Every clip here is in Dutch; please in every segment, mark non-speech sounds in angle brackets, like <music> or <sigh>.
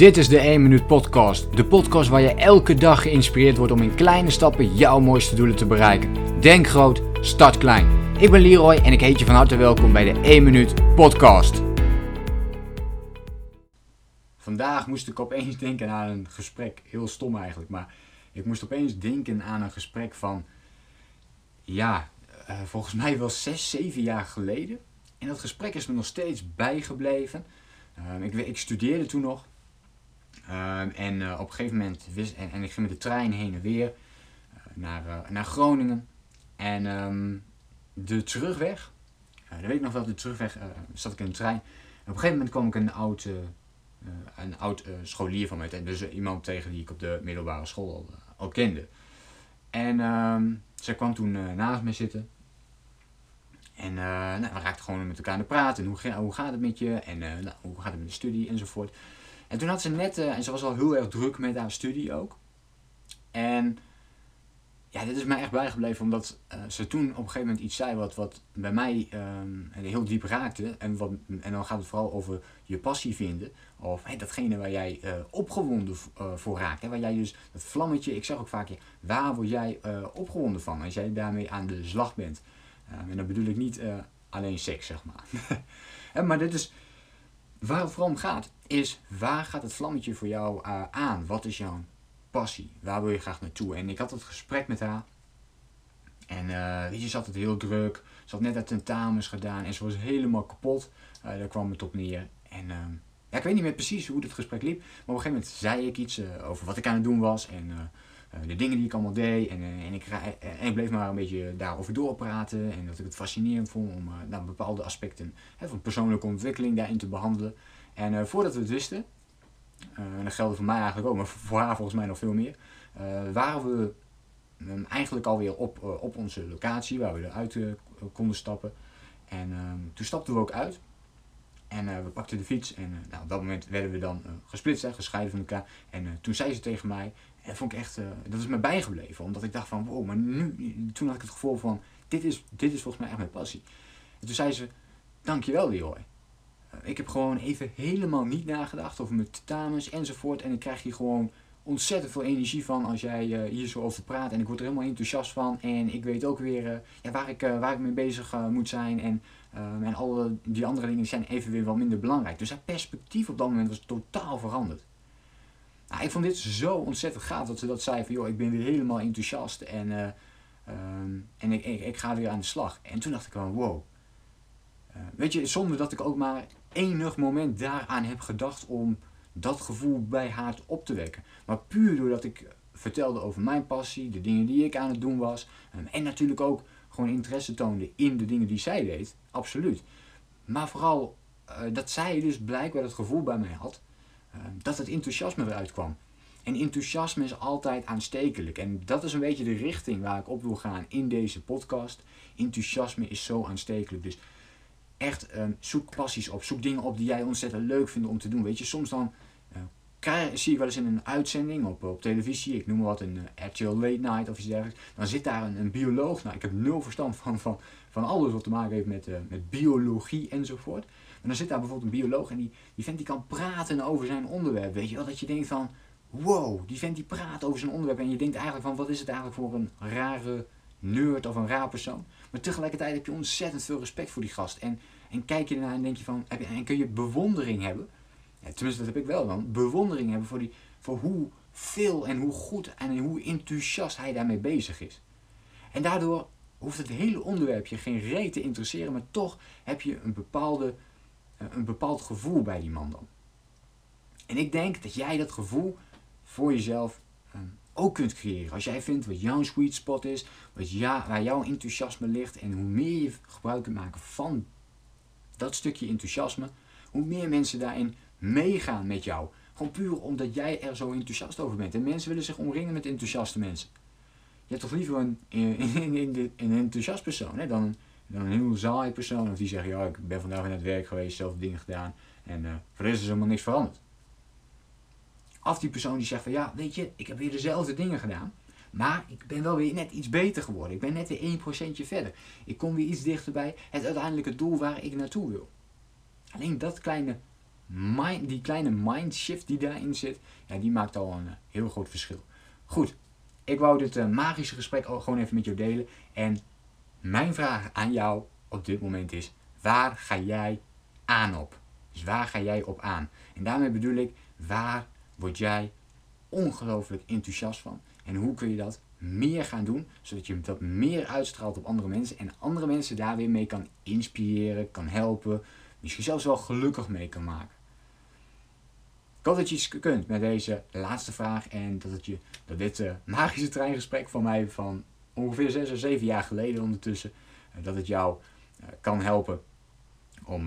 Dit is de 1 Minuut Podcast. De podcast waar je elke dag geïnspireerd wordt om in kleine stappen jouw mooiste doelen te bereiken. Denk groot, start klein. Ik ben Leroy en ik heet je van harte welkom bij de 1 Minuut Podcast. Vandaag moest ik opeens denken aan een gesprek. Heel stom eigenlijk, maar ik moest opeens denken aan een gesprek van. Ja, uh, volgens mij wel 6, 7 jaar geleden. En dat gesprek is me nog steeds bijgebleven. Uh, ik, ik, studeerde toen nog. Uh, en uh, op een gegeven moment wist, en, ik ging met de trein heen en weer naar, naar Groningen. En um, de terugweg, dan weet ik nog wel, de terugweg zat ik in de trein. En op een gegeven moment kwam ik een oud, een oud scholier van mij tegen. Dus iemand tegen die ik op de middelbare school al, al kende. En um, zij kwam toen naast me zitten. En uh, nou, we raakten gewoon met elkaar aan de praten. Hoe, hoe gaat het met je? En nou, hoe gaat het met de studie? Enzovoort. En toen had ze net, uh, en ze was al heel erg druk met haar studie ook. En ja, dit is mij echt bijgebleven omdat ze toen op een gegeven moment iets zei wat, wat bij mij um, heel diep raakte. En, wat, en dan gaat het vooral over je passie vinden. Of datgene waar jij opgewonden voor raakt. Hè, waar jij dus, dat vlammetje, ik zeg ook vaak, waar word jij opgewonden van als jij daarmee aan de slag bent? en dat bedoel ik niet alleen seks, zeg maar. <laughs> maar dit is waar het vooral om gaat, is waar gaat het vlammetje voor jou uh, aan? Wat is jouw passie? Waar wil je graag naartoe? En ik had het gesprek met haar. En uh, weet je, ze het heel druk. Ze had net haar tentamens gedaan en ze was helemaal kapot. daar kwam het op neer. En ehm, ja, ik weet niet meer precies hoe het gesprek liep. Maar op een gegeven moment zei ik iets over wat ik aan het doen was. En eh, de dingen die ik allemaal deed. En, eh, en, ik, en ik bleef maar een beetje daarover doorpraten. En dat ik het fascinerend vond om nou, bepaalde aspecten hè, van persoonlijke ontwikkeling daarin te behandelen. En voordat we het wisten, en dat geldde voor mij eigenlijk ook, maar voor haar volgens mij nog veel meer, waren we um, eigenlijk alweer op, op onze locatie waar we eruit konden stappen. En ehm, toen stapten we ook uit. En we pakten de fiets en nou, op dat moment werden we dan gesplitst, hè, gescheiden van elkaar. En toen zei ze tegen mij, dat vond ik echt, uh, dat is me bijgebleven. Omdat ik dacht van, wow, maar nu, toen had ik het gevoel van, dit is, dit is volgens mij echt mijn passie. En toen zei ze, dankjewel Leroy. Uh, ik heb gewoon even helemaal niet nagedacht over mijn tentamens enzovoort. En ik krijg hier gewoon ontzettend veel energie van als jij uh, hier zo over praat. En ik word er helemaal enthousiast van. En ik weet ook weer ja, waar, ik, waar ik mee bezig moet zijn. En, en alle die andere dingen zijn even weer wat minder belangrijk. Dus haar perspectief op dat moment was totaal veranderd. Nou, ik vond dit zo ontzettend gaaf dat ze dat zei van joh, ik ben weer helemaal enthousiast en, uh, um, en ik, ik, ga weer aan de slag. En toen dacht ik van wow. Uh, weet je, zonder dat ik ook maar enig moment daaraan heb gedacht om dat gevoel bij haar op te wekken. Maar puur doordat ik vertelde over mijn passie, de dingen die ik aan het doen was. Um, en natuurlijk ook gewoon interesse toonde in de dingen die zij deed. Absoluut. Maar vooral uh, dat zij dus blijkbaar het gevoel bij mij had Ehm, dat het enthousiasme eruit kwam. En enthousiasme is altijd aanstekelijk. En dat is een beetje de richting waar ik op wil gaan in deze podcast. Enthousiasme is zo aanstekelijk. Dus echt um, zoek passies op. Zoek dingen op die jij ontzettend leuk vindt om te doen. Weet je, soms dan krijg, zie je wel eens in een uitzending op, op televisie, ik noem maar wat, een uh, Actual Late Night of iets dergelijks. Dan zit daar een, een, bioloog. Nou, ik heb nul verstand van, van, van alles wat te maken heeft met, uh, met biologie enzovoort. En dan zit daar bijvoorbeeld een bioloog en die, die vent die kan praten over zijn onderwerp. Weet je wel, dat je denkt van, wow, die vent die praat over zijn onderwerp. En je denkt eigenlijk van, wat is het eigenlijk voor een rare nerd of een raar persoon. Maar tegelijkertijd heb je ontzettend veel respect voor die gast. En, en kijk je ernaar en denk je van, heb je, en kun je bewondering hebben. Tenminste, dat heb ik wel dan. Bewondering hebben voor, die, voor hoe veel en hoe goed en hoe enthousiast hij daarmee bezig is. En daardoor hoeft het hele onderwerp je geen reet te interesseren, maar toch heb je een bepaalde een bepaald gevoel bij die man dan. En ik denk dat jij dat gevoel voor jezelf ehm, ook kunt creëren. Als jij vindt wat jouw sweet spot is, wat ja, waar jouw enthousiasme ligt en hoe meer je gebruik kunt maken van dat stukje enthousiasme, hoe meer mensen daarin meegaan met jou. Gewoon puur omdat jij er zo enthousiast over bent. En mensen willen zich omringen met enthousiaste mensen. Je hebt toch liever een, <laughs> een, een, een enthousiast persoon hè, dan dan een heel zaai persoon. Of die zegt, ja, ik ben vandaag in het werk geweest, zelf dingen gedaan. En uh, voor de is helemaal niks veranderd. Of die persoon die zegt van, ja, weet je, ik heb weer dezelfde dingen gedaan. Maar ik ben wel weer net iets beter geworden. Ik ben net weer 1% verder. Ik kom weer iets dichter bij het uiteindelijke doel waar ik naartoe wil. Alleen dat kleine mind, die kleine mindshift die daarin zit, ja, die maakt al een heel groot verschil. Goed, ik wou dit magische gesprek gewoon even met jou delen. En mijn vraag aan jou op dit moment is: waar ga jij aan op? Dus waar ga jij op aan? En daarmee bedoel ik, waar word jij ongelooflijk enthousiast van? En hoe kun je dat meer gaan doen, zodat je dat meer uitstraalt op andere mensen en andere mensen daar weer mee kan inspireren, kan helpen, misschien zelfs wel gelukkig mee kan maken. Ik hoop dat je iets kunt met deze laatste vraag en dat, het je, dat dit uh, magische treingesprek van mij van ongeveer 6 of 7 jaar geleden ondertussen, uh, dat het jou uh, kan helpen om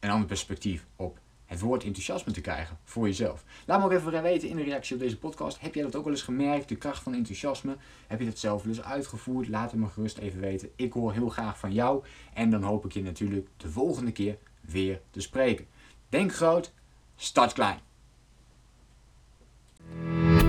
een ander perspectief op het woord enthousiasme te krijgen voor jezelf. Laat me ook even weten in de reactie op deze podcast. Heb jij dat ook wel eens gemerkt, de kracht van enthousiasme? Heb je dat zelf wel eens uitgevoerd? Laat het me gerust even weten. Ik hoor heel graag van jou. En dan hoop ik je natuurlijk de volgende keer weer te spreken. Denk groot, start klein.